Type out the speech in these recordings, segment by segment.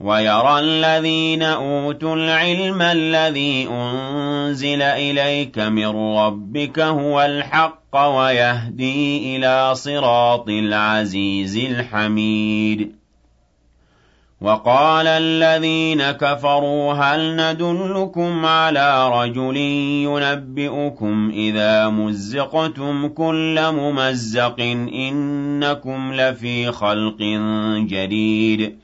وَيَرَى الَّذِينَ أُوتُوا الْعِلْمَ الَّذِي أُنزِلَ إِلَيْكَ مِن رَّبِّكَ هُوَ الْحَقَّ وَيَهْدِي إِلَىٰ صِرَاطِ الْعَزِيزِ الْحَمِيدِ. وَقَالَ الَّذِينَ كَفَرُوا هَلْ نَدُلُّكُمْ عَلَىٰ رَجُلٍ يُنَبِّئُكُمْ إِذَا مُزِّقْتُمْ كُلَّ مُمَزَّقٍ إِنَّكُمْ لَفِي خَلْقٍ جَدِيدٍ.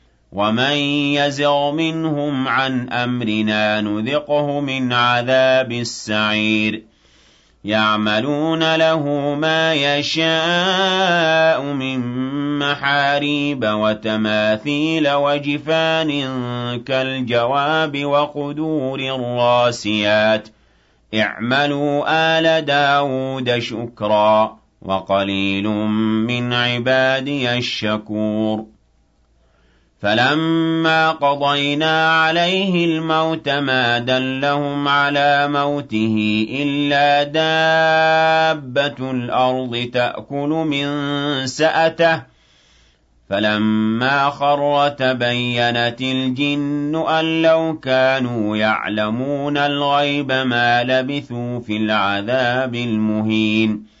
وَمَن يَزِغْ مِنْهُمْ عَنْ أَمْرِنَا نُذِقْهُ مِنْ عَذَابِ السَّعِيرِ يَعْمَلُونَ لَهُ مَا يَشَاءُ مِن مَّحَارِيبَ وَتَمَاثِيلَ وَجِفَانٍ كَالْجَوَابِ وَقُدُورٍ رَّاسِيَاتٍ ۚ اعْمَلُوا آلَ دَاوُودَ شُكْرًا ۚ وَقَلِيلٌ مِّنْ عِبَادِيَ الشَّكُورُ فَلَمَّا قَضَيْنَا عَلَيْهِ الْمَوْتَ مَا دَلَّهُمْ عَلَىٰ مَوْتِهِ إِلَّا دَابَّةُ الْأَرْضِ تَأْكُلُ مِن سَأَتَهُ ۖ فَلَمَّا خَرَّ تَبَيَّنَتِ الْجِنُّ أَن لَّوْ كَانُوا يَعْلَمُونَ الْغَيْبَ مَا لَبِثُوا فِي الْعَذَابِ الْمُهِينِ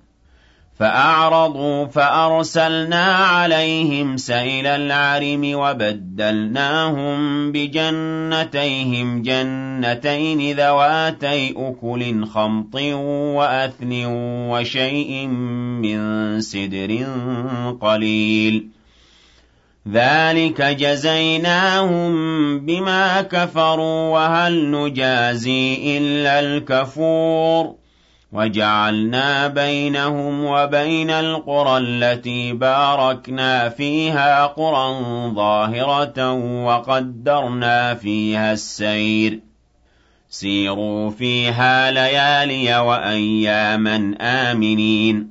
فَأَعْرَضُوا فَأَرْسَلْنَا عَلَيْهِمْ سَيْلَ الْعَرِمِ وَبَدَّلْنَاهُم بِجَنَّتَيْهِمْ جَنَّتَيْنِ ذَوَاتَيْ أُكُلٍ خَمْطٍ وَأَثْلٍ وَشَيْءٍ مِّن سِدْرٍ قَلِيلٍ. ذَٰلِكَ جَزَيْنَاهُم بِمَا كَفَرُوا ۖ وَهَلْ نُجَازِي إِلَّا الْكَفُورَ؟ وَجَعَلْنَا بَيْنَهُمْ وَبَيْنَ الْقُرَى الَّتِي بَارَكْنَا فِيهَا قُرًى ظَاهِرَةً وَقَدَّرْنَا فِيهَا السَّيْرَ. سِيرُوا فِيهَا لَيَالِيَ وَأَيَّامًا آمِنِينَ.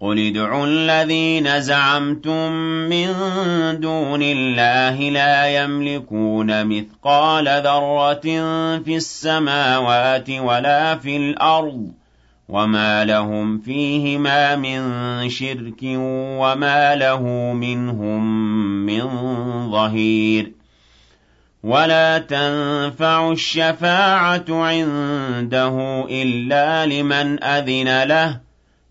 قُلِ ادْعُوا الَّذِينَ زَعَمْتُم مِّن دُونِ اللَّهِ لَا يَمْلِكُونَ مِثْقَالَ ذَرَّةٍ فِي السَّمَاوَاتِ وَلَا فِي الْأَرْضِ وَمَا لَهُمْ فِيهِمَا مِن شِرْكٍ وَمَا لَهُ مِنْهُم مِّن ظَهِيرٍ وَلَا تَنفَعُ الشَّفَاعَةُ عِندَهُ إِلَّا لِمَنْ أَذِنَ لَهُ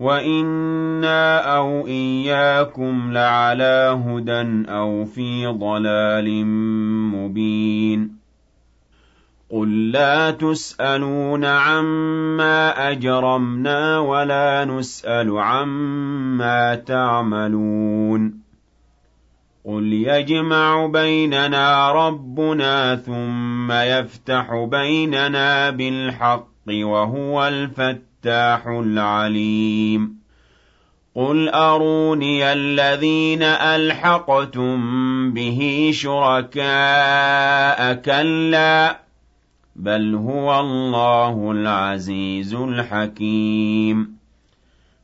وَإِنَّا أَوْ إِيَّاكُمْ لَعَلَىٰ هُدًى أَوْ فِي ضَلَالٍ مُّبِينٍ قُل لَّا تُسْأَلُونَ عَمَّا أَجْرَمْنَا وَلَا نُسْأَلُ عَمَّا تَعْمَلُونَ قُلْ يَجْمَعُ بَيْنَنَا رَبُّنَا ثُمَّ يَفْتَحُ بَيْنَنَا بِالْحَقِّ وَهُوَ الْفَتَّاحُ الْفَتَّاحُ الْعَلِيمُ. قُلْ أَرُونِيَ الَّذِينَ أَلْحَقْتُم بِهِ شُرَكَاءَ ۖ كَلَّا بَلْ هُوَ اللَّهُ الْعَزِيزُ الْحَكِيمُ.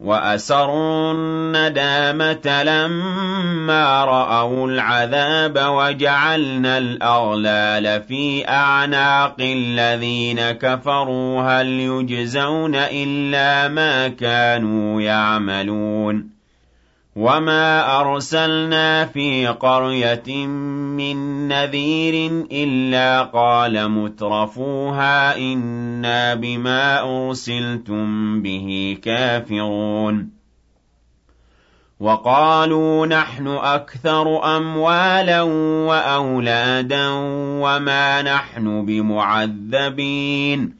وَأَسَرُّوا النَّدَامَةَ لَمَّا رَأَوُا الْعَذَابَ وَجَعَلْنَا الْأَغْلَالَ فِي أَعْنَاقِ الَّذِينَ كَفَرُوا. هَلْ يُجْزَوْنَ إِلَّا مَا كَانُوا يَعْمَلُونَ؟ وَمَا أَرْسَلْنَا فِي قَرْيَةٍ مِّن نَّذِيرٍ إِلَّا قَالَ مُتْرَفُوهَا إِنَّا بِمَا أُرْسِلْتُم بِهِ كَافِرُونَ وَقَالُوا نَحْنُ أَكْثَرُ أَمْوَالًا وَأَوْلَادًا وَمَا نَحْنُ بِمُعَذَّبِينَ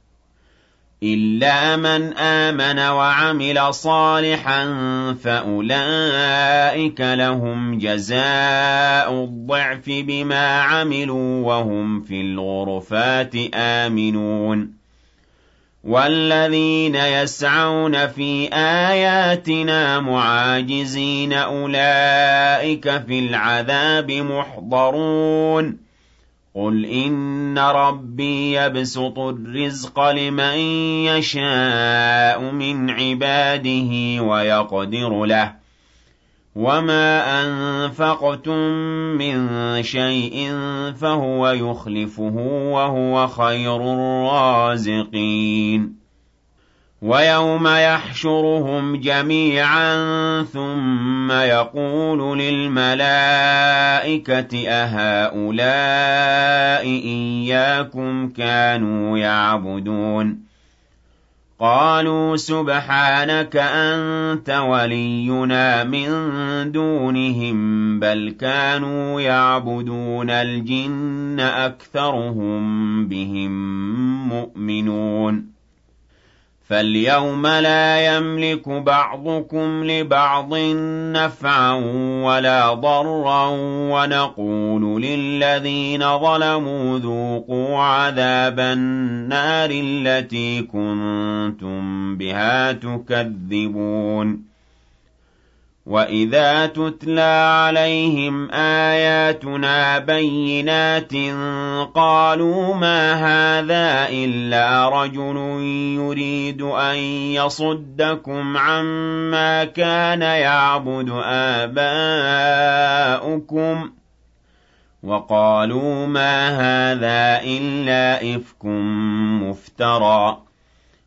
إِلَّا مَنْ آمَنَ وَعَمِلَ صَالِحًا فَأُولَٰئِكَ لَهُمْ جَزَاءُ الضِّعْفِ بِمَا عَمِلُوا وَهُمْ فِي الْغُرُفَاتِ آمِنُونَ. وَالَّذِينَ يَسْعَوْنَ فِي آيَاتِنَا مُعَاجِزِينَ أُولَٰئِكَ فِي الْعَذَابِ مُحْضَرُونَ. قُلْ إِنَّ رَبِّي يَبْسُطُ الرِّزْقَ لِمَن يَشَاءُ مِنْ عِبَادِهِ وَيَقْدِرُ لَهُ وَمَا أَنفَقْتُم مِّن شَيْءٍ فَهُوَ يُخْلِفُهُ وَهُوَ خَيْرُ الرَّازِقِينَ وَيَوْمَ يَحْشُرُهُمْ جَمِيعًا ثُمَّ يَقُولُ لِلْمَلَائِكَةِ أَهَٰؤُلَاءِ إِيَّاكُمْ كَانُوا يَعْبُدُونَ؟ قَالُوا سُبْحَانَكَ أَنتَ وَلِيُّنَا مِن دُونِهِم ۖ بَلْ كَانُوا يَعْبُدُونَ الْجِنَّ ۖ أَكْثَرُهُم بِهِم مُّؤْمِنُونَ. فَالْيَوْمَ لَا يَمْلِكُ بَعْضُكُمْ لِبَعْضٍ نَّفْعًا وَلَا ضَرًّا وَنَقُولُ لِلَّذِينَ ظَلَمُوا ذُوقُوا عَذَابَ النَّارِ الَّتِي كُنتُم بِهَا تُكَذِّبُونَ. وَإِذَا تُتْلَىٰ عَلَيْهِمْ آيَاتُنَا بَيِّنَاتٍ قَالُوا مَا هَٰذَا إِلَّا رَجُلٌ يُرِيدُ أَن يَصُدَّكُمْ عَمَّا كَانَ يَعْبُدُ آبَاؤُكُمْ ۖ وَقَالُوا مَا هَٰذَا إِلَّا إِفْكٌ مُّفْتَرًى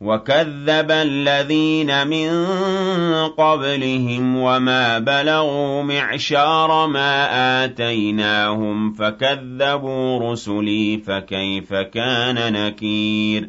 وَكَذَّبَ الَّذِينَ مِن قَبْلِهِمْ وَمَا بَلَغُوا مِعْشَارَ مَا آتَيْنَاهُمْ فَكَذَّبُوا رُسُلِي فَكَيْفَ كَانَ نَكِيرِ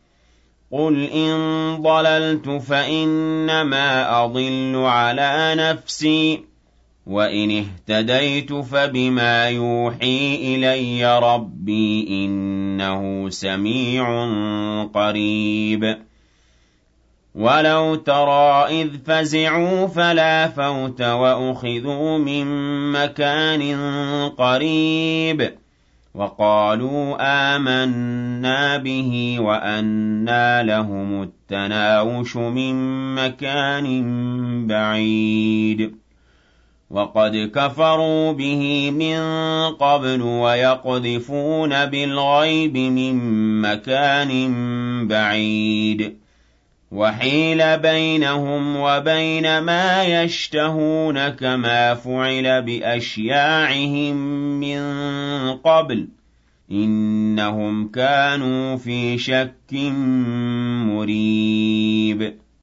قُلْ إِن ضَلَلْتُ فَإِنَّمَا أَضِلُّ عَلَىٰ نَفْسِي ۖ وَإِنِ اهْتَدَيْتُ فَبِمَا يُوحِي إِلَيَّ رَبِّي ۚ إِنَّهُ سَمِيعٌ قَرِيبٌ وَلَوْ تَرَىٰ إِذْ فَزِعُوا فَلَا فَوْتَ وَأُخِذُوا مِن مَّكَانٍ قَرِيبٍ وقالوا آمنا به وأنى لهم التناوش من مكان بعيد. وقد كفروا به من قبل ويقذفون بالغيب من مكان بعيد. وحيل بينهم وبين ما يشتهون كما فعل بأشياعهم من قبل. إنهم كانوا في شك مريب.